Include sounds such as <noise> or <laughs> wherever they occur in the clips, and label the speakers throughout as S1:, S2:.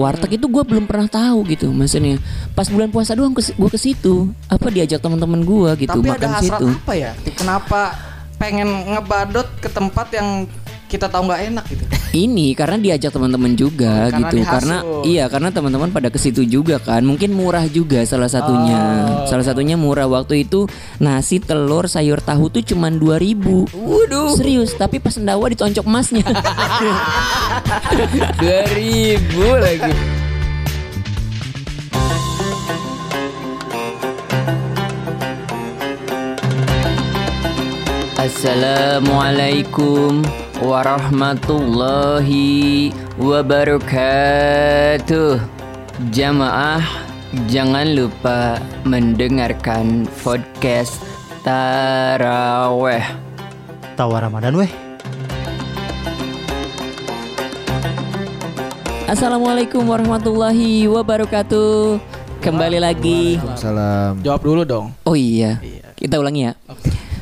S1: warteg itu gue belum pernah tahu gitu maksudnya. Pas bulan puasa doang gue ke situ apa diajak teman-teman gue gitu
S2: Tapi
S1: makan
S2: ada hasrat
S1: situ.
S2: apa ya? Kenapa pengen ngebadot ke tempat yang kita tahu nggak enak gitu? <laughs>
S1: ini karena diajak teman-teman juga
S2: karena
S1: gitu
S2: dihasut.
S1: karena iya karena teman-teman pada ke situ juga kan mungkin murah juga salah satunya
S2: Oh.
S1: salah satunya murah waktu itu nasi telur sayur tahu tuh cuman 2000 waduh serius tapi pas sendawa ditoncok emasnya <laughs>
S3: 2000 lagi.
S1: Assalamualaikum warahmatullahi wabarakatuh. Jamaah jangan lupa mendengarkan podcast Taraweh.
S4: Tawa Ramadan weh.
S1: Assalamualaikum warahmatullahi wabarakatuh. Kembali lagi.
S5: Salam.
S2: Jawab dulu dong.
S1: Oh iya. Kita ulangi ya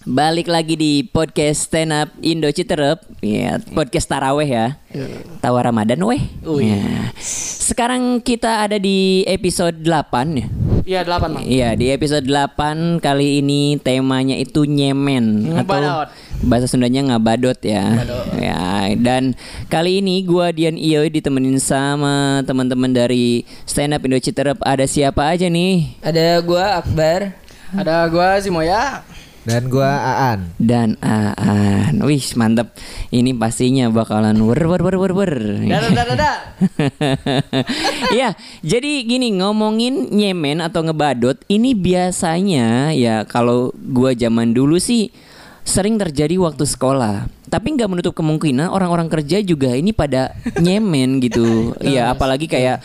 S1: Balik lagi di podcast stand up Indo Citerep ya, Podcast Taraweh ya Tawa Ramadan weh Ya. Sekarang kita ada di episode 8 ya
S2: Iya delapan bang.
S1: Iya di episode 8 kali ini temanya itu nyemen
S2: Ngebadot.
S1: Atau bahasa Sundanya ngabadot ya Ya dan kali ini gua Dian Iyoy ditemenin sama teman-teman dari stand up Indo Citerep Ada siapa aja nih?
S3: Ada gua Akbar.
S2: Ada gua si Moya.
S5: Dan gua Aan.
S1: dan Aan. Wih, mantep. Ini pastinya bakalan wer wer wer wer wer.
S2: Dadah dadah dadah. <laughs>
S1: ya, jadi gini ngomongin nyemen atau ngebadot ini biasanya ya kalau gua zaman dulu sih sering terjadi waktu sekolah. Tapi nggak menutup kemungkinan orang-orang kerja juga ini pada nyemen gitu. <laughs> Iya, apalagi kayak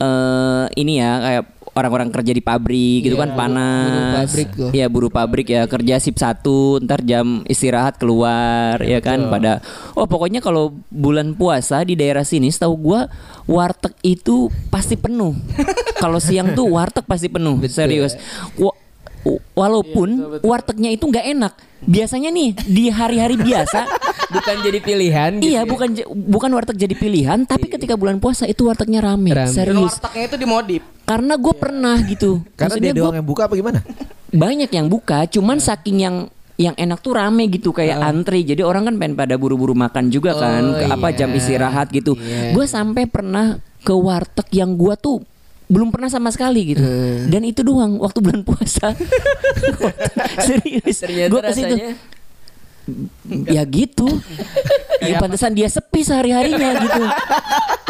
S1: eh ini ya kayak orang-orang kerja di pabrik gitu kan panas.
S3: pabrik tuh.
S1: Iya, buruh pabrik ya kerja sip satu, ntar jam istirahat keluar ya kan pada oh pokoknya kalau bulan puasa di daerah sini setahu gua warteg itu pasti penuh. <laughs> kalau siang tuh warteg pasti penuh, serius. Wa- w- walaupun wartegnya itu nggak enak. Biasanya nih di hari-hari biasa <laughs>
S3: Bukan jadi pilihan gitu
S1: Iya
S3: ya.
S1: bukan bukan warteg jadi pilihan Tapi ketika bulan puasa itu wartegnya rame,
S3: Rame.
S1: Serius
S2: Wartegnya itu dimodif.
S1: Karena gue pernah gitu.
S5: Karena
S1: Maksudnya
S5: dia doang
S1: gua-
S5: yang buka apa gimana?
S1: banyak yang buka cuman saking yang yang enak tuh rame gitu kayak antri. Jadi orang kan pengen pada buru-buru makan juga kan
S3: Oh,
S1: ke apa
S3: iya.
S1: jam istirahat gitu.
S3: Iya.
S1: gue sampai pernah ke warteg yang gua tuh belum pernah sama sekali gitu. Dan itu doang waktu bulan puasa. <laughs> Serius. Gue ke situ.
S3: rasanya
S1: ya gitu. Ya pantesan dia sepi sehari harinya gitu.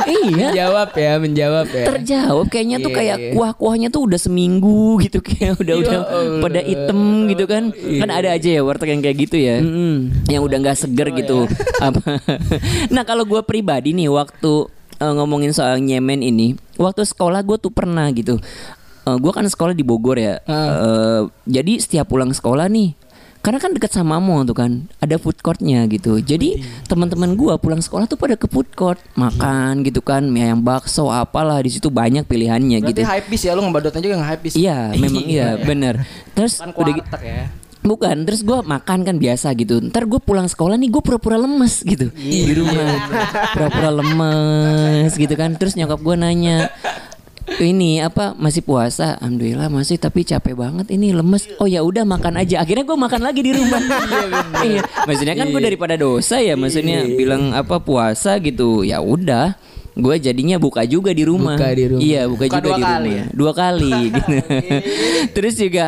S1: Iya.
S3: Menjawab ya, menjawab ya.
S1: terjawab kayaknya tuh
S3: Iya,
S1: kayak
S3: iya.
S1: kuah-kuahnya tuh udah seminggu gitu kayak udah udah pada item gitu kan. Kan ada aja ya warteg yang kayak gitu ya. Yang udah nggak seger gitu. <laughs> apa? Nah kalau gue pribadi nih waktu eh, ngomongin soal nyemen ini waktu sekolah gue tuh pernah gitu. Gue kan sekolah di Bogor ya. Eh, jadi setiap pulang sekolah nih karena kan deket sama mall tuh kan ada food courtnya gitu. Jadi teman-teman gua pulang sekolah tuh pada ke food court makan gitu kan mie ayam bakso apalah di situ banyak pilihannya
S2: Berarti
S1: gitu.
S2: hype bis ya lu ngebadotnya juga nge-hype bis.
S1: iya memang iya. bener. Terus
S2: Kan
S1: udah gitu
S2: ya.
S1: Bukan, terus gua makan kan biasa gitu. Ntar gue pulang sekolah nih gue pura-pura lemes gitu. Di rumah, pura-pura lemes gitu kan. Terus nyokap gue nanya, ini apa masih puasa? Alhamdulillah masih, tapi capek banget ini lemes. Oh ya udah makan aja. Akhirnya gue makan lagi di rumah. <laughs> iya, maksudnya kan gue daripada dosa ya, maksudnya bilang apa puasa gitu. Ya udah. Gue jadinya buka juga di rumah.
S3: Buka di rumah.
S1: Iya, buka,
S2: Buka
S1: juga
S2: dua
S1: di
S2: kali
S1: rumah.
S2: ya?
S1: Dua kali gitu. <laughs> <laughs> Terus juga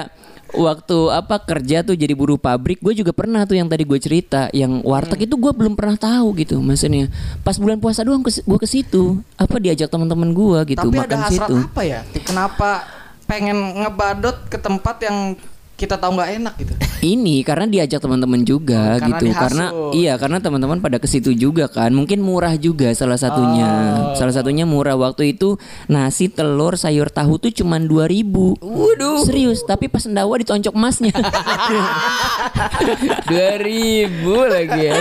S1: waktu apa kerja tuh jadi buruh pabrik gue juga pernah tuh yang tadi gue cerita yang warteg itu gue belum pernah tahu gitu maksudnya. Pas bulan puasa doang gue ke situ apa diajak teman-teman gue gitu
S2: Tapi
S1: makan
S2: ada hasrat
S1: situ.
S2: apa ya? Kenapa pengen ngebadot ke tempat yang kita tahu nggak enak gitu?
S1: ini karena diajak teman-teman juga
S2: Oh, karena
S1: gitu
S2: dihasut.
S1: karena iya karena teman-teman pada ke situ juga kan mungkin murah juga salah satunya
S2: Oh.
S1: salah satunya murah waktu itu nasi telur sayur tahu tuh cuman 2000 Waduh. serius tapi pas sendawa ditoncok emasnya <laughs>
S3: 2000 lagi ya.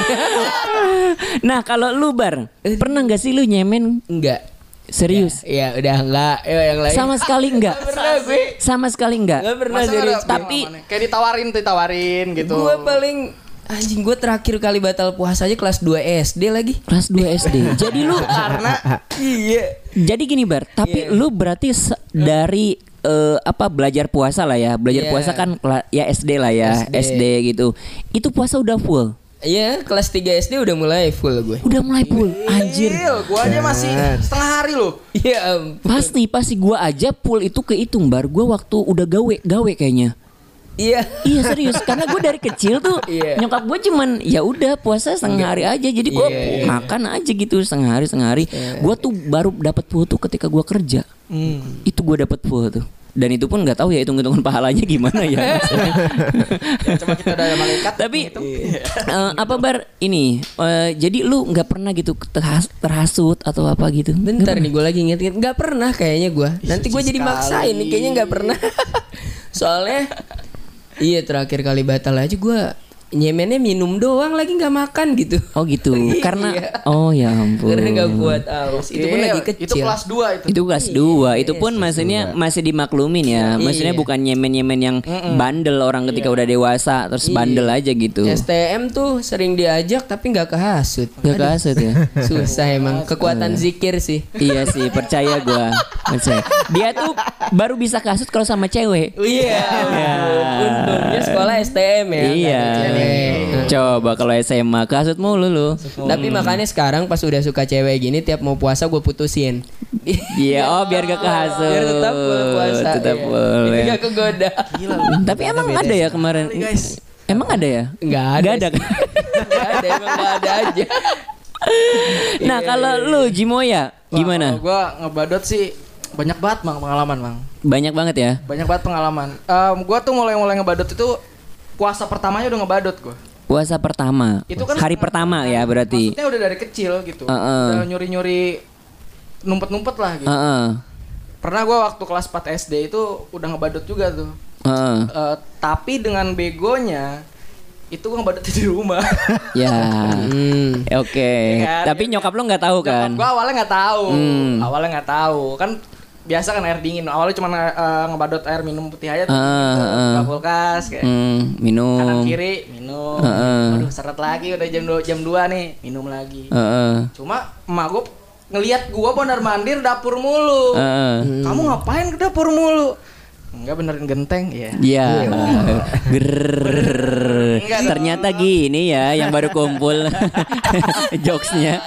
S3: <laughs>
S1: nah kalau lu bar pernah nggak sih lu nyemen
S3: Enggak.
S1: Serius
S3: Ya udah enggak. Yo yang lain.
S1: sama sekali <laughs> enggak
S3: pernah gue.
S1: sama sekali enggak
S3: Enggak pernah
S2: Masa
S3: jadi
S2: ada
S1: tapi-
S2: kayak ditawarin ditawarin gitu.
S3: Gue paling Anjing gue terakhir kali batal puasa aja kelas 2 SD lagi.
S1: Kelas 2 <laughs> SD. Jadi lu
S3: Karena iya.
S1: jadi gini Bar, tapi lu berarti dari eh, apa belajar puasa lah ya. Belajar
S3: Iya.
S1: puasa kan ya SD lah ya,
S3: SD.
S1: SD gitu. Itu puasa udah full.
S3: Iya, kelas 3 SD udah mulai full gue.
S1: Udah mulai full. Anjir.
S2: Gil, gua aja masih setengah hari loh.
S3: Iya, ampun.
S1: Pasti pasti gua aja full itu kehitung bar gua waktu udah gawe gawe kayaknya.
S3: Iya.
S1: Iya serius karena gue dari kecil tuh
S3: Iya.
S1: nyokap gue cuman ya udah puasa setengah hari aja jadi gue
S3: Iya.
S1: makan aja gitu setengah hari setengah hari. Gue tuh baru dapat full tuh ketika gue kerja. Itu gue dapat full tuh. Dan itu pun nggak tahu ya hitung hitungan pahalanya gimana ya. <laughs>
S2: Coba kita udah malaikat.
S1: Tapi eh, apa bar ini? eh, jadi lu nggak pernah gitu terhas- terhasut atau apa gitu?
S3: Bentar nih gue lagi inget-inget Gak pernah kayaknya gue Nanti gue jadi maksain nih Kayaknya gak pernah <laughs> Soalnya Iya terakhir kali batal aja gue Nyemennya minum doang lagi gak makan gitu.
S1: Oh gitu. <laughs>
S3: Iya.
S1: Karena oh ya ampun.
S3: Karena gak kuat aus. Itu pun
S2: Gil,
S3: lagi kecil.
S2: Itu kelas 2 itu.
S1: Itu kelas 2 Itu pun maksudnya masih dimaklumin ya. Maksudnya
S3: Iya.
S1: bukan nyemen-nyemen yang bandel orang ketika udah dewasa Terus bandel aja gitu.
S3: STM tuh sering diajak tapi gak kehasut.
S1: Gak kasut ya? <laughs>
S3: Susah emang. Kekuatan zikir sih.
S1: Iya sih percaya gua. Percaya. Dia tuh baru bisa kasut kalau sama cewek.
S3: Iya. Untungnya sekolah STM ya
S1: Iya.
S3: nggak cewek.
S1: Coba kalau SMA kasut mulu lu
S3: Tapi makanya sekarang pas udah suka cewek gini Tiap mau puasa gue putusin
S1: Iya oh biar gak kehasut
S3: Biar tetap boleh puasa
S1: Tetap
S3: iya.
S1: boleh
S3: Jadi gak kegoda
S1: Tapi emang ada ya kemarin Emang ada ya?
S3: Nggak ada
S1: Nggak ada. <laughs>
S3: Nggak ada emang nggak ada aja <laughs>
S1: Nah kalau lu Jimoya gimana?
S2: Kalau gua ngebadot sih banyak banget bang pengalaman bang.
S1: Banyak banget ya?
S2: Banyak banget pengalaman. Em, gua tuh mulai-mulai ngebadot itu puasa pertamanya udah ngebadot gua.
S1: Puasa pertama.
S2: Itu kan
S1: hari pertama ya berarti.
S2: Maksudnya udah dari kecil gitu.
S1: Heeh.
S2: Udah nyuri-nyuri numpet-numpet lah gitu.
S1: Heeh.
S2: Pernah gua waktu kelas 4 SD itu udah ngebadot juga tuh.
S1: Heeh.
S2: Eh, tapi dengan begonya itu gua ngebadot di rumah. <laughs>
S1: Ya.
S3: Hmm.
S1: Oke.
S2: Kan,
S1: Tapi nyokap lu nggak tahu kan?
S2: Nyokap gua awalnya nggak tahu.
S1: Hmm.
S2: Awalnya nggak tahu. Kan biasa kan air dingin. Awalnya cuma eh, ngebadot air minum putih aja tuh.
S1: Ah.
S2: Buka kulkas kayak kanan
S1: minum.
S2: kiri minum.
S1: Heeh.
S2: Aduh seret lagi udah jam 2 jam 2 nih, minum lagi.
S1: Heeh.
S2: Cuma emak gua ngelihat gua mondar mandir dapur mulu.
S1: Heeh.
S2: Kamu ngapain ke dapur mulu? Enggak benerin genteng ya.
S1: Ya, Grrrr. ternyata gini ya yang baru kumpul <laughs> jokesnya.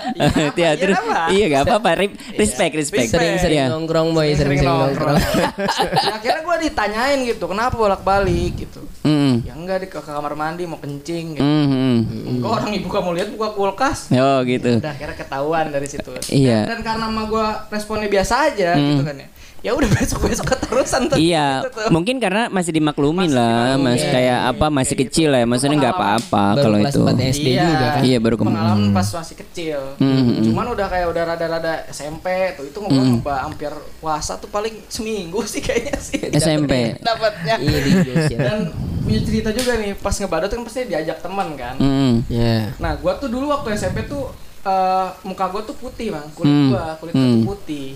S1: Iya, <laughs> terus iya gak apa-apa. Re- Respect, respect.
S3: Sering-sering
S1: Iya.
S3: nongkrong boy Sering-sering nongkrong <laughs>
S2: akhirnya gue ditanyain gitu, kenapa bolak-balik gitu.
S1: Mm,
S2: Ya enggak di ke kamar mandi mau kencing gitu.
S1: mm, mm.
S2: Enggak orang ibu kamu lihat buka kulkas.
S1: Oh gitu.
S2: Udah akhirnya ketahuan dari situ.
S1: Iya.
S2: Dan, dan karena sama gue responnya biasa aja gitu kan ya. Ya udah besok-besok keterusan tuh.
S1: Iya,
S2: Gitu tuh.
S1: mungkin karena masih dimaklumin lah, mas kayak apa masih kecil lah, ya. maksudnya nggak apa-apa kalau itu.
S3: 4 SD
S2: Iya.
S3: juga kan
S1: Iya baru kemarin.
S2: pengalaman pas masih kecil.
S1: Hmm,
S2: Cuman udah kayak udah rada-rada SMP tuh itu ngobrol ngebah hampir puasa tuh paling seminggu sih kayaknya sih. <laughs>
S1: SMP.
S2: Dapatnya.
S3: Iya di ya
S2: Dan punya cerita juga nih pas ngebadot kan pasti diajak teman kan.
S1: Mm,
S3: Ya
S2: Nah, gua tuh dulu waktu SMP tuh eh, muka gua tuh putih, Bang. Kulit
S1: Hmm.
S2: gua, kulit gua tuh
S1: Hmm.
S2: putih.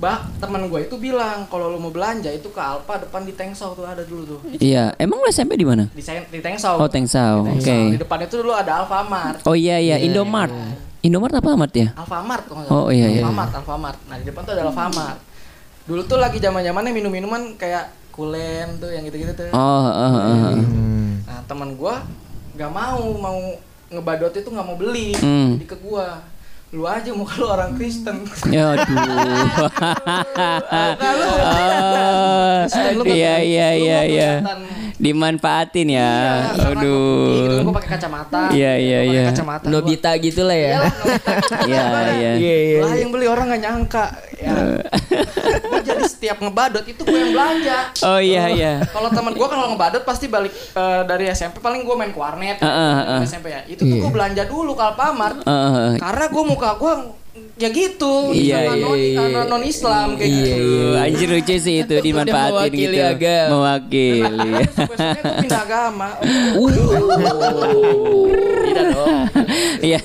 S2: Bah, teman gua itu bilang kalau lu mau belanja itu ke Alfa depan di Tengsau tuh ada dulu tuh.
S1: Iya, emang lu SMP di mana?
S2: Di, di Tengsau.
S1: Oh Tengsau, oke.
S2: Tengsau. Di depan itu dulu ada Alfamart.
S1: Oh iya iya, Indomart. Indomart apa amat ya?
S2: Alfamart.
S1: Oh, iya, iya.
S2: Alfamart, Alfamart. Nah, di depan tuh ada Alfamart. Dulu tuh lagi zaman-zamannya minum-minuman kayak kulen tuh yang gitu-gitu tuh.
S1: Oh, oh, oh, oh.
S2: Nah, teman gua nggak mau mau ngebadot itu nggak mau beli.
S1: Hmm.
S2: Jadi ke gua, lu aja muka lu orang Kristen.
S1: Ya aduh. <laughs> Oh,
S2: Lu nggak-
S1: iya iya iya iya. Dimanfaatin ya.
S2: Iya,
S1: Aduh.
S2: gua pakai kacamata.
S1: Iya, iya, iya.
S2: Kacamata.
S3: Nobita gitu lah ya
S2: Iyalah, Nobita.
S1: Iya iya.
S2: Lah yang beli orang nggak nyangka. Ya. <laughs> Gua jadi setiap ngebadot itu gue yang belanja.
S1: Oh iya iya.
S2: Kalau teman gua kalau ngebadot pasti balik eh, dari SMP paling gua main ke warnet.
S1: Heeh, heeh.
S2: SMP ya. Itu tuh gua belanja dulu ke Alfamart.
S1: Heeh.
S2: Karena gua muka gua ya gitu,
S1: Iya, iya,
S2: non,
S1: iya.
S2: non Islam kayak
S3: Iya,
S2: gitu.
S1: Aduh, anjir lucu sih itu dimanfaatin
S3: mewakili
S1: gitu.
S3: agama.
S1: Mewakili. <laughs>
S2: Pindah agama. Tidak dong.
S1: Iya.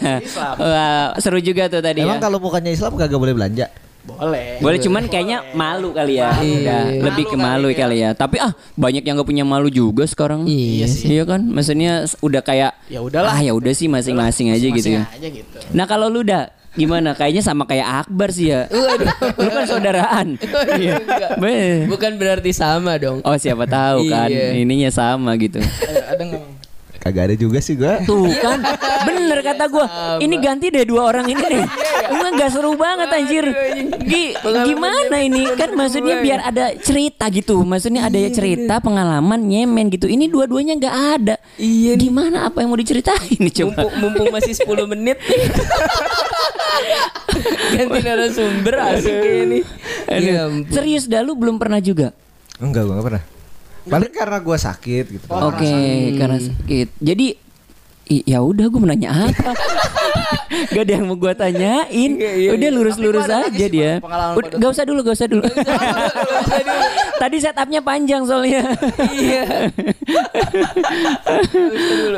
S1: Wah, seru juga tuh tadi
S5: Emang
S1: ya.
S5: kalau bukannya Islam kagak boleh belanja?
S2: Boleh.
S1: Boleh cuman kayaknya malu kali ya. Udah, lebih ke malu kali ya. Tapi ah banyak yang gak punya malu juga sekarang.
S3: Iya
S1: Iya kan? Maksudnya udah kayak
S2: Ya udahlah.
S1: Ah ya udah sih masing-masing aja gitu ya.
S2: aja gitu.
S1: Nah kalau lu udah gimana? Kayaknya sama kayak Akbar sih ya. lu kan saudaraan. Iya.
S3: Bukan berarti sama dong.
S1: Oh siapa tahu kan
S3: Iya.
S1: ininya sama gitu.
S2: Ada Bang?
S5: Kagak ada juga sih gua.
S1: Tuh <laughs> kan bener kata gua. Ini ganti deh dua orang ini deh. Emang gak seru banget anjir. Gi- Gimana ini? Kan maksudnya biar ada cerita gitu. Maksudnya ada ya cerita pengalaman nyemen gitu. Ini dua-duanya gak ada.
S3: Iya.
S1: Gimana apa yang mau diceritain nih coba?
S3: Mumpung, mumpung masih 10 menit. <laughs> Ganti narasumber asik ini.
S1: Aduh.
S3: Ya.
S1: Serius dah lu belum pernah juga?
S5: Enggak, gua enggak pernah. Paling karena gua sakit gitu.
S1: Oke karena sakit. Jadi ya udah gue mau nanya apa? <laughs> Gak ada yang mau gue tanyain. Udah lurus-lurus
S2: Tapi gua ada
S1: aja dia. Udah. Gak usah dulu Gak usah dulu. <laughs> Tadi setupnya panjang soalnya.
S3: Iya. <laughs>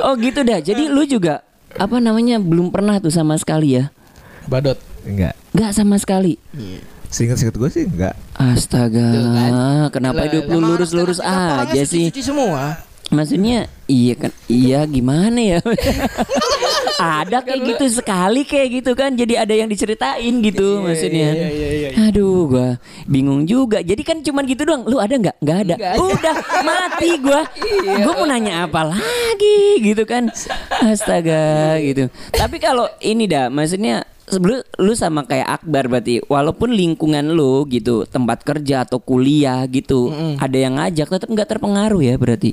S1: Oh gitu dah. Jadi lu juga Apa namanya Belum pernah tuh sama sekali ya?
S2: Badot.
S5: Enggak.
S1: Gak sama sekali.
S5: Seingat-seingat gua sih enggak.
S1: Astaga Kenapa hidup lu lurus-lurus aja sih?
S2: Cuci semua.
S1: Maksudnya iya kan iya gimana ya? <laughs> Ada kayak gitu sekali kayak gitu kan jadi ada yang diceritain gitu maksudnya. aduh gua bingung juga. Jadi kan cuman gitu doang. Lu ada nggak? Nggak ada. Udah mati gua. Gua mau nanya apa lagi gitu kan? Astaga gitu. Tapi kalau ini dah maksudnya sebelum lu sama kayak Akbar berarti walaupun lingkungan lu gitu tempat kerja atau kuliah gitu ada yang ngajak tetap nggak terpengaruh ya berarti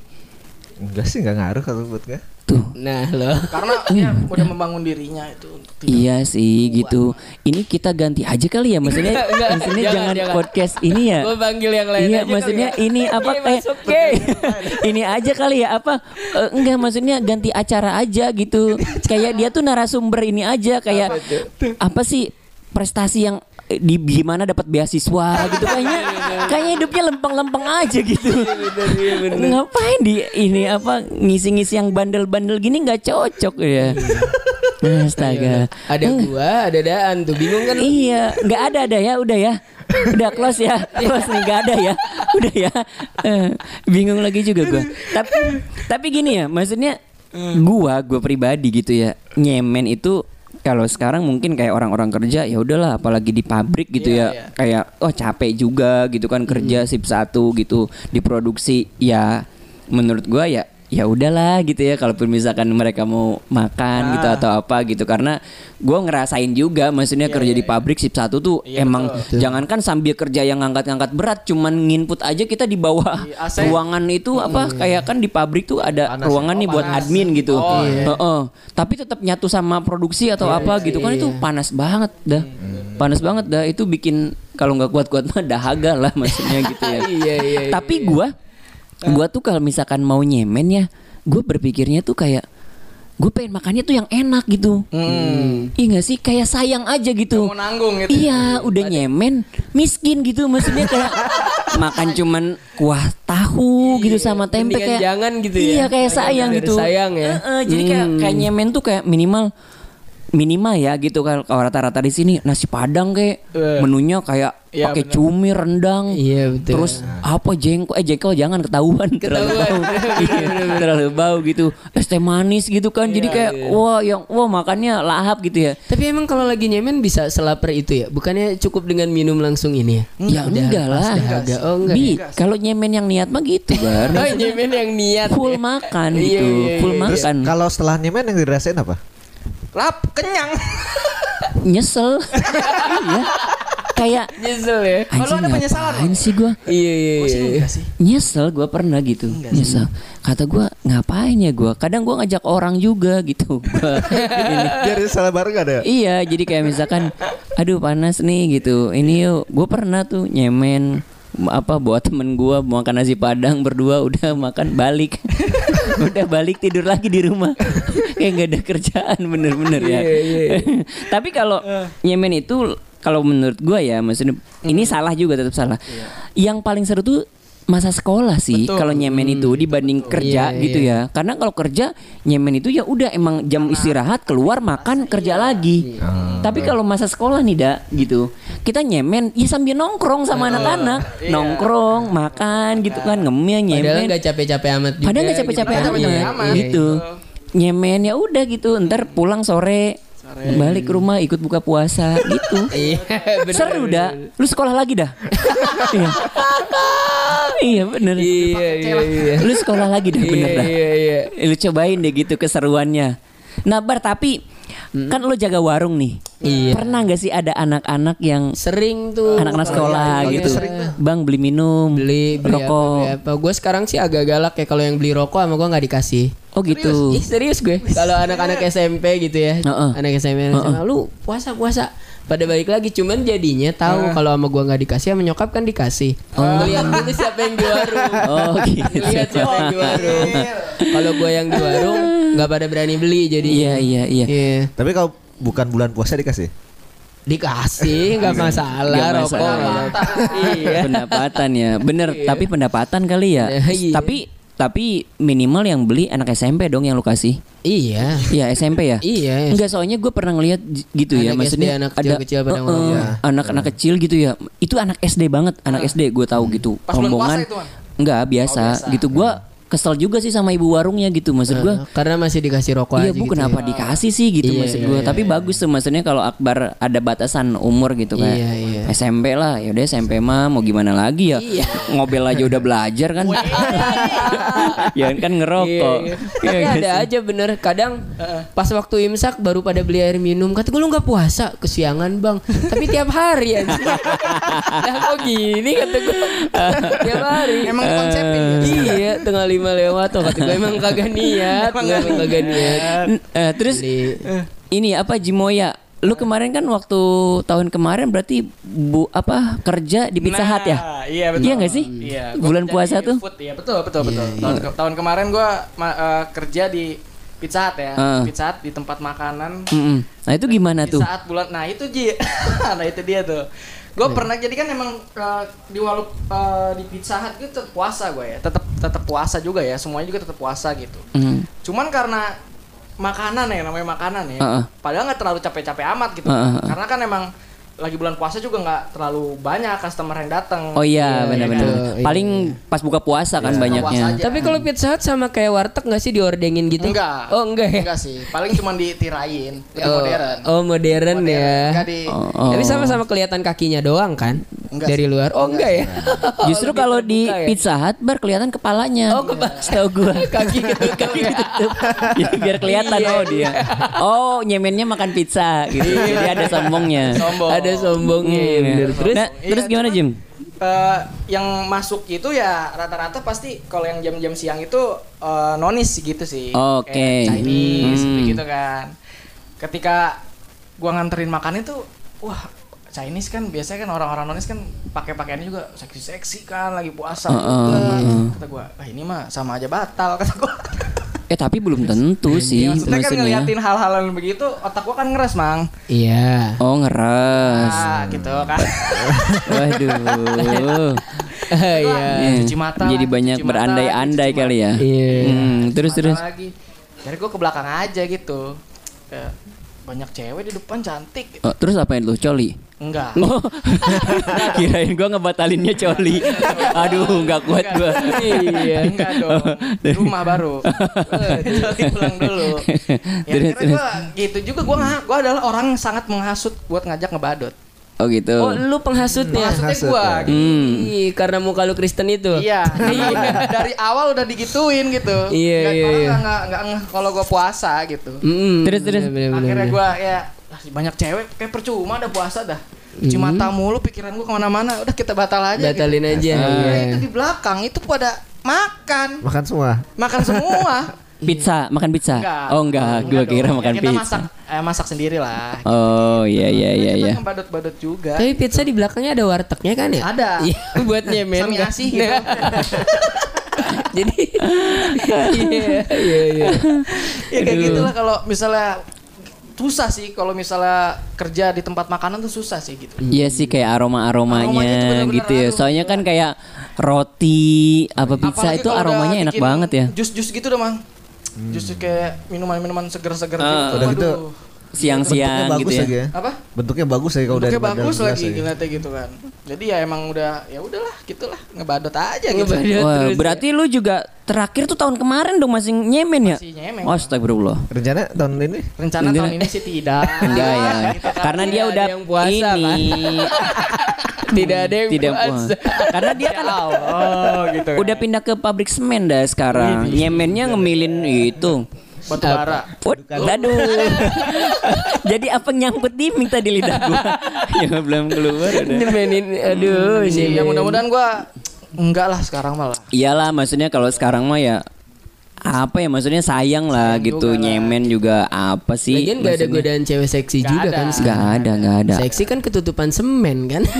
S5: Enggak sih enggak ngaruh kalau buat gua.
S1: tuh
S3: Nah loh
S2: Karena dia udah membangun dirinya itu. untuk tidak-
S1: Iya sih gitu. Ini kita ganti aja kali ya maksudnya. <laughs>
S3: Enggak,
S1: maksudnya
S3: jangan,
S1: jangan,
S3: jangan.
S1: podcast ini ya.
S3: Gue panggil yang lain
S1: Iya
S3: aja kali
S1: maksudnya
S3: ya.
S1: ini apa
S3: Iya,
S1: kayak
S3: Kay. <laughs>
S1: ini aja kali ya apa eh, enggak maksudnya ganti acara aja gitu. kayak dia tuh narasumber ini aja kayak apa, sih prestasi yang eh, di gimana dapat beasiswa gitu kayaknya kayaknya hidupnya lempeng-lempeng aja gitu. Ngapain di ini apa ngisi-ngisi yang bandel-bandel gini nggak cocok ya. Astaga.
S3: Ada gua, ada Daan tuh bingung kan?
S1: Iya, nggak ada ada ya, udah ya. Udah close ya, <laughs> close nih nggak ada ya, udah ya. Eh, bingung lagi juga gua. Tapi tapi gini ya, maksudnya gua gua pribadi gitu ya, nyemen itu kalau sekarang mungkin kayak orang-orang kerja ya udahlah apalagi di pabrik gitu ya. kayak oh capek juga gitu kan kerja sip satu gitu diproduksi ya menurut gua ya ya udahlah gitu ya kalaupun misalkan mereka mau makan gitu atau apa gitu. Karena gua ngerasain juga maksudnya kerja di pabrik sip satu tuh emang jangankan sambil kerja yang ngangkat-ngangkat berat cuman nginput aja kita di bawah
S2: Di AC.
S1: ruangan itu apa kayak kan di pabrik tuh ada ruangan nih buat admin gitu. Heeh. tapi tetap nyatu sama produksi atau apa gitu kan itu panas banget dah. Panas banget dah. Itu bikin kalau nggak kuat-kuat mah dahaga lah maksudnya gitu ya. <laughs>
S3: Iya iya.
S1: tapi gua gua tuh kalau misalkan mau nyemen ya gue berpikirnya tuh kayak gue pengen makannya tuh yang enak gitu iya gak sih kayak sayang aja gitu
S2: Mau nanggung gitu.
S1: Iya, udah nyemen, miskin gitu maksudnya kayak <laughs> makan cuman kuah tahu gitu sama tempe kayak
S3: jangan gitu ya.
S1: Iya, kayak sayang gitu.
S3: sayang ya.
S1: Heeh, jadi kayak kayak nyemen tuh kayak minimal minimal ya gitu kan kalau rata-rata di sini nasi padang kayak
S2: Eh.
S1: menunya kayak
S2: Iya,
S1: pakai cumi rendang
S3: Iya, betul.
S1: terus apa jengkol eh jengkol jangan ketahuan <laughs> terlalu bau <laughs> Iya, terlalu bau gitu es teh manis gitu kan jadi
S3: Iya,
S1: kayak wah yang wah makannya lahap gitu ya
S3: Tapi emang kalau lagi nyemen bisa selaper itu ya? Bukannya cukup dengan minum langsung ini ya?
S1: Ya enggak lah.
S3: dahaga. Oh, enggak.
S1: Bi, kalau nyemen yang niat mah gitu, Bar. <laughs>
S3: Oh, nyemen yang niat.
S1: Full
S3: ya.
S1: makan
S3: Iya,
S1: gitu,
S3: iya,
S1: full
S3: iya.
S5: Terus
S1: makan.
S5: kalau setelah nyemen yang dirasain apa?
S2: Lap, kenyang. <laughs>
S1: Nyesel. <laughs> Iya. Kayak
S3: Nyesel ya.
S2: Kalau ada penyesalan,
S1: sih gua?
S3: Iya iya
S2: sih
S3: iya.
S2: enggak sih.
S1: Nyesel gua pernah gitu. Nyesel. Kata gua ngapain ya gua? Kadang gua ngajak orang juga gitu. <laughs> Gua.
S5: Biar salah bareng ada.
S1: Iya, jadi kayak misalkan, aduh panas nih gitu. Ini yuk, gue pernah tuh nyemen apa buat temen gua mau makan nasi padang berdua udah makan balik, udah balik tidur lagi di rumah, <laughs> kayak nggak ada kerjaan bener-bener ya. <laughs> Tapi kalau nyemen itu kalau menurut gua ya, maksudnya ini salah juga tetap salah. Yang paling seru tuh masa sekolah sih
S2: Betul.
S1: kalau nyemen itu dibanding kerja
S3: Iya,
S1: gitu ya karena kalau kerja nyemen itu ya udah emang jam istirahat keluar makan kerja lagi tapi kalau masa sekolah nih dak gitu kita nyemen ya sambil nongkrong sama anak-anak, nongkrong, makan gitu kan, ngemil
S3: Padahal
S1: nyemen.
S3: nggak capek-capek amat juga.
S1: Padahal nggak capek-capek
S3: gitu.
S1: amat,
S3: Iya,
S2: amat,
S3: iya.
S1: gitu. Nyemen ya udah gitu, ntar pulang sore, balik ke rumah ikut buka puasa gitu. <laughs>
S3: Iya, bener,
S1: Seru
S3: bener,
S1: dah. <laughs> Lu sekolah lagi dah. iya. iya bener.
S3: Iya, iya, iya.
S1: Lu sekolah lagi dah bener
S3: Iya,
S1: dah.
S3: iya, iya.
S1: Lu cobain deh gitu keseruannya. Nah bar tapi kan lu jaga warung nih.
S3: Iya.
S1: Pernah nggak sih ada anak-anak yang
S3: Sering tuh
S1: anak-anak sekolah
S3: Iya,
S1: gitu,
S3: sering tuh.
S1: bang beli minum,
S3: beli beli
S1: rokok.
S3: apa, beli apa. Gue sekarang sih agak galak ya kalau yang beli rokok sama gue nggak dikasih.
S1: Oh gitu.
S3: Ih, serius gue. <laughs> Kalau anak-anak SMP gitu ya,
S1: Heeh.
S3: anak SMP, anak SMA, lu puasa puasa. Pada balik lagi, cuman jadinya tahu kalau sama gua nggak dikasih, sama nyokap kan dikasih. Lihat dulu siapa yang di warung. <laughs>
S1: Oh gitu.
S3: Lihat siapa yang di warung. Kalau gua yang di warung nggak pada berani beli jadi.
S1: Iya iya iya.
S3: Iya.
S5: Tapi kalau bukan bulan puasa dikasih.
S3: Dikasih <laughs> nggak masalah
S1: Nggak
S3: rokok.
S1: masalah.
S3: Iya.
S1: pendapatan ya bener tapi pendapatan kali ya
S3: Iya.
S1: tapi tapi minimal yang beli anak SMP dong yang lu kasih
S3: Iya.
S1: Iya SMP ya <laughs>
S3: Iya.
S1: Enggak soalnya gue pernah ngeliat gitu ya
S3: Anak
S1: maksudnya
S3: SD, anak
S1: ada
S3: kecil-kecil pada
S1: eh,
S3: ngomong. Ya.
S1: anak-anak kecil gitu ya itu anak SD banget anak SD gue tahu gitu
S2: Pas
S1: rombongan
S2: itu,
S1: enggak biasa,
S2: Oh, biasa.
S1: gitu gue kesel juga sih sama ibu warungnya gitu maksud gue
S3: Karena masih dikasih rokok
S1: Iya
S3: aja
S1: bu
S3: gitu
S1: kenapa
S3: ya.
S1: dikasih sih gitu
S3: Iya,
S1: maksud
S3: iya,
S1: gue
S3: iya,
S1: Tapi bagus tuh maksudnya kalau Akbar ada batasan umur gitu kayak
S3: Iya, iya.
S1: SMP lah ya udah SMP mah mau gimana lagi ya?
S3: Iya.
S1: Ngobel aja udah belajar kan? <laughs> Ya kan ngerokok.
S3: Iya, iya.
S1: Iya
S3: Tapi
S1: nggak
S3: ada
S1: sih?
S3: aja bener Kadang pas waktu imsak baru pada beli air minum Kata gue lu gak puasa? Kesiangan bang. Tapi tiap hari ya <laughs> Lah kok gini? Kata gue <laughs> Tiap hari.
S2: Emang dikonsepin ya?
S3: Iya tengah lima lewat tuh Kata gue emang kagak niat Emang kagak niat
S1: eh, Terus
S3: Beli.
S1: ini apa Jimoya Lu kemarin kan waktu tahun kemarin berarti bu apa kerja di Pizza Hut ya?
S2: Nah, Iya betul.
S1: Iya nggak sih?
S2: Iya.
S1: Bulan puasa tuh?
S2: Food, iya betul betul betul. Tahun, ke- tahun kemarin gue kerja di Pizza Hut ya.
S1: Ah.
S2: Pizza Hut di tempat makanan.
S1: Mm-mm. Nah itu gimana tuh?
S2: saat bulan, nah itu Ji, <laughs> nah itu dia tuh. Gue pernah jadi kan emang eh, di walau eh, di Pizza Hut itu tetap puasa gue ya, tetap tetap puasa juga ya, semuanya juga tetap puasa gitu.
S1: Mm.
S2: Cuman karena makanan ya namanya makanan ya.
S1: Heeh.
S2: Padahal nggak terlalu capek-capek amat gitu.
S1: Heeh, heeh.
S2: Karena kan emang lagi bulan puasa juga nggak terlalu banyak customer yang datang.
S1: Oh iya
S2: Iya,
S1: benar-benar.
S3: gitu. Iya.
S1: Paling pas buka puasa kan
S2: Buka
S1: banyaknya.
S2: puasa.
S3: Tapi kalau pizza hut sama kayak warteg gak sih diordengin gitu?
S2: Enggak.
S3: Oh enggak ya?
S2: Enggak sih. Paling cuma ditirain. Lebih
S3: oh,
S2: modern.
S3: Oh modern, ya.
S2: Enggak di
S1: Oh, oh.
S3: Tapi sama-sama kelihatan kakinya doang kan?
S2: Enggak
S3: Dari
S2: sih.
S3: luar. Oh enggak, ya? <laughs>
S1: Justru kalau di
S3: terbuka ya?
S1: Pizza Hut bar kelihatan kepalanya.
S3: Oh, kepala. <laughs>
S1: Setahu gua. <laughs>
S3: kaki ketutup.
S1: Kaki. Jadi biar kelihatan
S3: Iya.
S1: oh dia. Oh, nyemennya makan pizza gitu. Jadi ada sombongnya.
S2: sombong.
S3: Ada sombongnya ya,
S1: Hmm,
S3: bener. Terus
S1: nah, terus
S2: Iya,
S1: gimana
S2: cuman-
S1: Jim?
S2: Eh, yang masuk itu ya rata-rata pasti kalau yang jam-jam siang itu eh, nonis gitu sih.
S1: Oke.
S2: Kayak Chinese
S1: Hmm.
S2: gitu kan. Ketika gua nganterin makan itu, wah Chinese kan biasanya kan orang-orang nonis kan pakai pakaiannya juga seksi-seksi kan lagi puasa.
S1: Heeh,
S2: juga.
S1: heeh.
S2: Kata gua, ah ini mah sama aja batal <laughs> kata gua.
S1: Eh tapi belum tentu sih
S2: Iya, maksudnya kan
S1: maksudnya.
S2: ngeliatin hal-hal yang begitu, otak gua kan ngeres, Mang.
S3: Iya.
S1: Oh ngeres.
S2: Ah, gitu kan.
S1: Waduh. <laughs>
S3: Iya.
S2: Cuci mata
S1: Jadi banyak berandai-andai kali ya.
S3: Iya.
S1: Hmm, terus
S2: Mata
S1: terus.
S2: lagi. Dari gue ke belakang aja gitu. Kayak banyak cewek di depan cantik.
S1: Oh, terus apa yang lu coli?
S2: Enggak. <laughs>
S1: Oh, kirain gua ngebatalinnya coli. <laughs> Aduh, nggak kuat gua.
S3: Iya.
S2: Enggak dong. Rumah baru. <laughs> Jadi pulang dulu. Ya
S1: Terus,
S2: gue gitu juga gue gue adalah orang yang sangat menghasut buat ngajak ngebadut.
S1: Oh gitu.
S3: Oh, lu penghasutnya.
S2: Menghasutnya
S5: Menghasut
S2: gue.
S5: ya.
S1: Hmm.
S3: Ih, karena muka lu Kristen itu.
S2: Iya, <laughs> dari awal udah digituin gitu.
S3: Iya,
S2: Nggak-
S3: iya,
S2: orang
S3: iya.
S2: nggak nggak nggak ngeh kalau gue puasa gitu.
S3: Mm-mm.
S1: Terus, terus.
S3: Bener, bener,
S2: Akhirnya gue ya ah, banyak cewek kayak percuma ada puasa dah. Cuci mata mulu pikiran gue ke mana-mana. Udah kita batal aja.
S3: Hmm. Batalin
S2: gitu.
S3: aja.
S2: Nah,
S3: Iya.
S2: itu di belakang itu pada makan,
S5: Makan semua.
S2: makan semua.
S1: Pizza, makan pizza.
S2: Enggak.
S1: Oh enggak, gua
S2: Enggak
S1: kira
S2: dong.
S1: makan
S2: Ya, kita
S1: pizza.
S2: masak eh, masak sendiri lah.
S1: Oh iya iya iya
S2: Kita
S1: iya.
S2: badut-badut juga.
S3: Tapi pizza di belakangnya ada wartegnya kan ya?
S2: Ada. <laughs>
S3: Iya, buat nyemen.
S2: Sami
S3: kan?
S2: asih gitu. <laughs>
S3: Jadi iya iya iya.
S2: ya kayak gitu lah kalau misalnya susah sih kalau misalnya kerja di tempat makanan tuh susah sih gitu.
S1: Iya sih kayak aroma
S2: Aromanya tuh
S1: aromanya
S2: bener-bener
S1: gitu ya.
S2: aduh,
S1: Soalnya kan kayak roti apa pizza
S2: Apalagi
S1: itu aromanya enak banget ya.
S2: Jus-jus gitu dah, Mang. Jus kayak minuman-minuman seger-seger
S1: Ah.
S2: gitu.
S5: Udah gitu.
S1: Siang-siang
S5: Bentuknya
S1: gitu
S5: bagus
S1: ya.
S5: lagi ya.
S2: Apa?
S5: Bentuknya bagus ya kalau udah
S2: Bentuknya bagus lagi
S5: ya.
S2: ngeliatnya gitu kan. Jadi ya emang udah ya udahlah gitulah ngebadot aja gitu.
S3: Ngebadot.
S1: Wah,
S3: terus
S1: berarti lu juga terakhir tuh tahun kemarin dong masih nyemen ya?
S2: Masih nyemen.
S1: Astagfirullah.
S5: Rencana tahun ini
S2: Rencana tahun ini sih tidak.
S1: Enggak ya.
S2: Gitu kan.
S1: Karena dia udah
S3: yang puasa,
S1: ini <laughs>
S3: Tidak ada yang
S1: tidak
S3: puasa.
S1: Karena dia kan
S2: Oh <laughs> gitu.
S1: udah pindah ke pabrik semen dah sekarang. Nyemennya ngemilin itu.
S2: Batu bara.
S1: Aduh. <laughs> Jadi apa nyangkut di mie tadi lidah gua? <laughs> ya belum keluar udah.
S3: Nyemenin, aduh, sih.
S2: Ya mudah-mudahan gua enggak lah sekarang malah.
S1: Iyalah maksudnya kalau sekarang mah ya apa ya maksudnya sayang lah gitu nyemen juga apa sih?
S3: Lagian gak ada godaan cewek seksi
S2: Nggak
S3: juga
S2: ada.
S3: kan
S1: Nggak ada nggak ada.
S3: Seksi kan ketutupan semen kan. <laughs>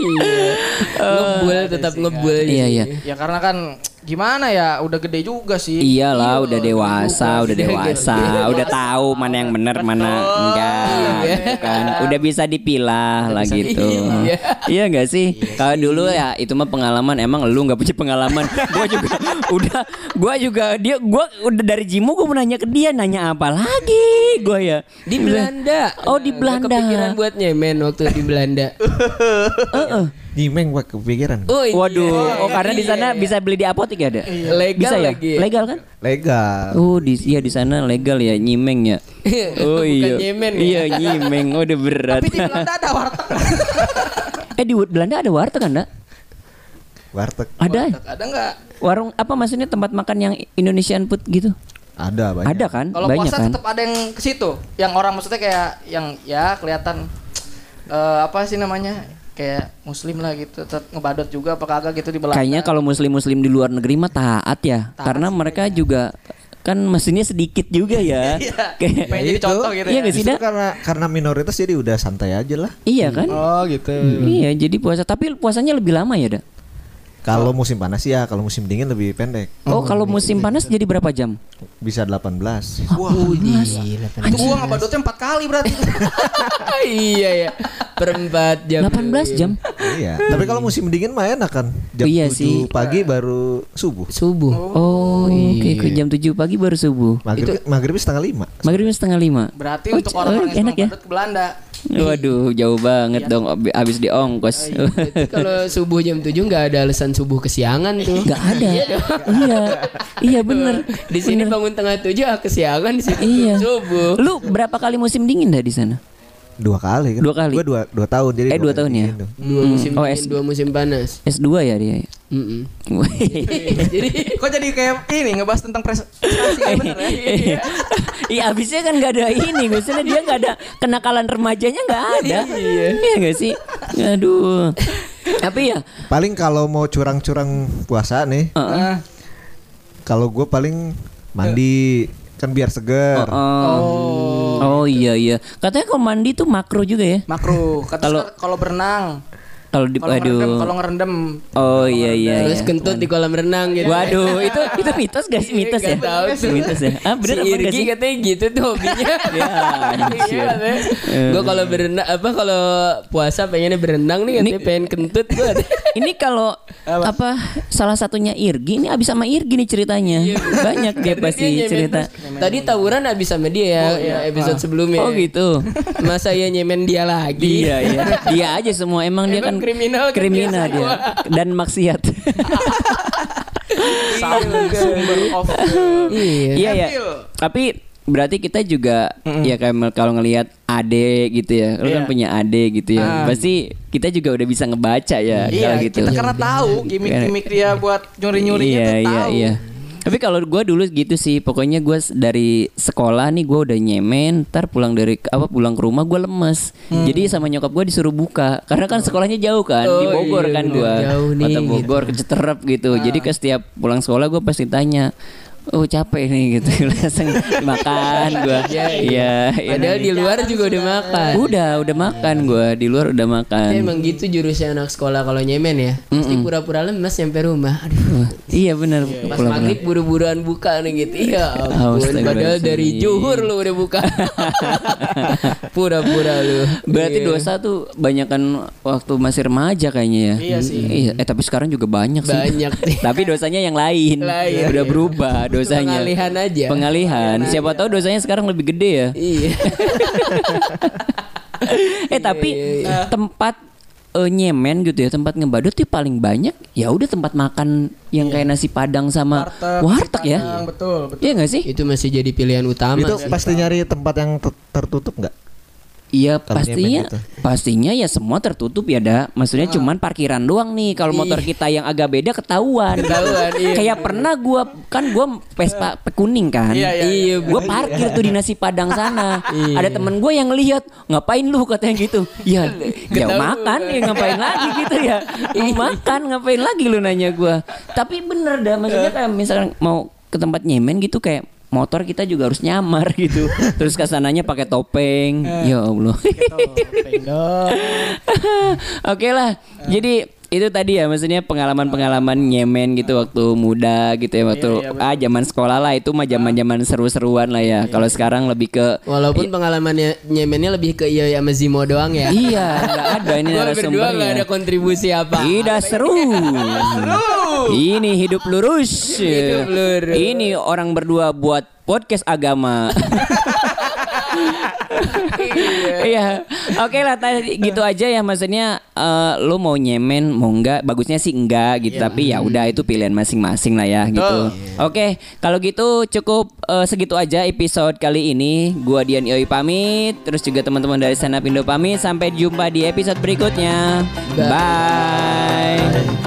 S3: Ngebul tetap ngebul
S1: iya iya
S2: Ya karena kan gimana ya udah gede juga sih.
S1: Iyalah udah dewasa, udah dewasa, udah tahu mana yang benar, mana enggak, gitu kan. Udah bisa dipilah lah gitu. Iya enggak sih? Kalau dulu ya itu mah pengalaman emang lu nggak punya pengalaman. gua juga <laughs> udah gua juga dia gua udah dari Jimu gua mau nanya ke dia nanya apa lagi gua ya.
S3: Di Belanda
S1: Oh, di Belanda.
S3: Kepikiran buat nyemen waktu di Belanda <laughs>
S1: Heeh.
S5: nyimeng pak kepikiran.
S3: Oh iya
S1: Waduh, oh karena di sana
S3: Iya,
S1: bisa beli di apotek ya ada?
S3: Legal
S1: Bisa ya?
S3: lagi
S1: Legal kan?
S5: Legal.
S1: Oh, di iya di sana legal ya, nyimeng ya. Oh
S3: Bukan
S1: iya.
S3: nyemen ya.
S1: Iya, nyimeng. Oh, udah berat.
S2: Tapi di Belanda ada warteg. <laughs>
S1: eh di Belanda ada warteg kan, Dak?
S5: Warteg
S1: Ada.
S2: ada enggak?
S1: Warung apa maksudnya tempat makan yang Indonesian food gitu?
S5: ada banyak.
S1: Ada kan?
S2: Kalau
S1: Banyak
S2: puasa
S1: kan?
S2: tetap ada yang ke situ. Yang orang maksudnya kayak yang ya kelihatan eh, apa sih namanya? Kayak muslim lah gitu. Tetap ngebadot juga apa kagak gitu di Belanda.
S1: Kayaknya kalau muslim-muslim di luar negeri mah taat ya. Karena mereka juga kan mesinnya sedikit juga ya. <laughs> Kayak
S2: Pengen jadi
S5: itu.
S2: contoh gitu
S1: Iya
S2: ya.
S1: nggak sih,
S5: karena karena minoritas jadi udah santai aja lah.
S1: Iya kan?
S2: Oh gitu.
S1: Iya, jadi puasa tapi puasanya lebih lama ya, Dak?
S5: Kalau musim panas ya, kalau musim dingin lebih pendek.
S1: Oh, kalau musim panas jadi berapa jam?
S5: Bisa 18.
S2: Wah, itu gua ngebadotnya empat kali berarti. <laughs>
S3: Iya ya Perempat jam
S1: 18 jam.
S5: iya. Tapi kalau musim dingin mah enak kan. Jam
S1: Iya
S5: 7
S1: sih.
S5: pagi baru subuh.
S3: Subuh
S1: Oh, oke ke jam 7 pagi baru subuh.
S5: Maghrib maghrib setengah lima.
S1: Maghribnya setengah lima.
S2: Berarti
S1: Oh,
S2: untuk orang-orang
S1: oh,
S2: yang
S1: enak
S2: suka
S1: ya?
S2: ke Belanda.
S1: Waduh, jauh banget dong ab- abis di ongkos.
S3: Berarti kalau subuh jam 7 nggak ada alasan subuh kesiangan tuh
S1: Gak ada. iya. Iya bener.
S3: Di sini bangun tengah tujuh ah, kesiangan di sini
S1: Iya.
S3: subuh.
S1: Lu berapa kali musim dingin dah di sana?
S5: Dua kali kan.
S1: Dua kali?
S5: Gua dua, dua tahun jadi.
S1: Eh, dua tahun ya?
S5: tuh.
S3: Dua musim
S1: Oh,
S3: dingin,
S1: S-
S3: dua musim panas.
S1: S2 ya dia.
S3: Mm-mm. <laughs>
S2: Jadi kok jadi kayak ini ngebahas tentang prestasi ya bener ya? <laughs>
S1: Iya abisnya kan gak ada ini Maksudnya dia gak ada Kenakalan remajanya gak ada <laughs> Iya gak sih Aduh Tapi ya
S5: Paling kalau mau curang-curang puasa nih,
S1: Heeh.
S5: kalau gue paling mandi kan biar seger.
S1: Oh. oh iya iya Katanya kalau mandi tuh makro juga ya
S2: Makro.
S1: Kalau
S2: kalau berenang,
S1: Kalau di
S2: kalau ngerendam,
S1: Aduh
S2: kalau ngerendam
S1: Oh iya iya
S3: Terus
S1: iya.
S3: kentut di kolam renang gitu.
S1: Waduh <laughs> itu itu mitos gak sih mitos ya
S3: Nggak tahu tuh.
S1: Mitos ya Ah bener
S3: si Irgi
S1: sih
S3: katanya gitu tuh hobinya. <laughs>
S1: Ya, anjir.
S3: gue kalau berenang apa kalau puasa pengennya berenang nih katanya pengen kentut gue. <laughs>
S1: Ini kalau apa salah satunya Irgi ini abis sama Irgi nih ceritanya. Banyak dia pasti cerita.
S3: Tadi tawuran abis sama dia ya ya, episode sebelumnya.
S1: Oh gitu.
S3: Masa ya nyemen dia lagi.
S1: Iya iya. Dia aja semua emang dia kan
S3: kriminal kan
S1: kriminal dia dan maksiat. <laughs>
S2: sumber of
S3: Iya.
S1: Iya ya.
S2: Evil.
S1: Tapi berarti kita juga ya kayak kalau ngelihat ade gitu ya. Lu kan
S2: Iya.
S1: punya ade gitu ya. Pasti kita juga udah bisa ngebaca ya
S2: Iya,
S1: kalau gitu.
S2: kita karena tahu gimmick-gimmick dia buat nyuri-nyurinya
S1: iya,
S2: tuh
S1: iya,
S2: tahu.
S1: iya. Tapi kalau gue dulu gitu sih, pokoknya gue dari sekolah nih gue udah nyemen, ntar pulang dari apa pulang ke rumah gue lemes.
S2: Hmm.
S1: Jadi sama nyokap gue disuruh buka, karena kan sekolahnya jauh kan, di
S3: Oh,
S1: Bogor
S3: iya,
S1: kan gue, kota Bogor ke Citerep gitu. Jadi ke setiap pulang sekolah gue pasti tanya. Oh capek nih gitu <laughs> langsung makan gue iya iya.
S3: Padahal di luar juga udah makan.
S1: udah udah makan gue di luar udah makan
S3: Ya, emang gitu jurusnya anak sekolah kalau nyemen ya. Pasti pura-pura lemes nyampe rumah. Aduh.
S1: iya benar
S3: Pas maghrib buru-buruan buka nih gitu. Iya <laughs> ampun. Padahal dari juhur lu udah buka. <laughs> Pura-pura lu.
S1: Berarti
S3: Iya.
S1: dosa tuh banyakan waktu masih remaja kayaknya ya.
S2: Iya sih.
S1: Iya, eh tapi sekarang juga banyak sih.
S3: Banyak
S1: tapi dosanya yang lain.
S3: Lain.
S1: Udah berubah dosanya.
S3: Pengalihan aja.
S1: Pengalihan. Siapa tahu dosanya sekarang lebih gede ya.
S3: Iya. <laughs>
S1: eh tapi
S3: Iya,
S1: tempat eh, nyemen gitu ya, tempat ngebadut tuh paling banyak ya udah tempat makan yang kayak nasi padang sama warteg, ya.
S2: Padang, betul betul
S1: Iya gak sih?
S3: Itu masih jadi pilihan utama.
S5: Itu
S3: sih.
S5: pasti nyari tempat yang ter- tertutup nggak?
S1: Iya pastinya
S5: gitu.
S1: pastinya ya semua tertutup ya dah. Maksudnya cuman parkiran doang nih. Kalau motor kita yang agak beda ketahuan.
S3: Ketahuan, iya.
S1: Kayak pernah gua kan gua Vespa kuning kan.
S2: Iya, iya,
S3: iya.
S1: Gua parkir tuh di nasi padang sana. Ada temen gue yang lihat ngapain lu katanya gitu. Ya, ya makan ya ngapain lagi gitu ya. Lu makan ngapain lagi lu nanya gua. Tapi bener dah maksudnya kayak misalkan mau ke tempat nyemen gitu kayak motor kita juga harus nyamar <laughs> gitu. Terus ke sananya pakai topeng. Ya Allah.
S2: Topeng dong. <laughs>
S1: Oke lah. Jadi itu tadi ya maksudnya pengalaman-pengalaman nyemen gitu waktu muda gitu ya waktu ah zaman sekolah lah itu mah zaman-zaman seru-seruan lah ya. Kalau sekarang lebih ke
S3: Walaupun pengalamannya nyemennya lebih ke Iyo sama Zimo doang ya.
S1: Iya, nggak ada ini <laughs>
S3: Gua berdua nggak
S1: narasumbernya.
S3: ada kontribusi apa.
S1: Tidak seru. Ini hidup lurus.
S3: Hidup lurus.
S1: Ini orang berdua buat podcast agama. Iya. Oke lah tadi gitu aja ya maksudnya eh, lu mau nyemen mau enggak bagusnya sih enggak gitu tapi ya udah itu pilihan masing-masing lah ya gitu. Oke, kalau gitu cukup eh, segitu aja episode kali ini. Gua Dian Yoi pamit, terus juga teman-teman dari Stand Up Indo pamit. Sampai jumpa di episode berikutnya. Bye.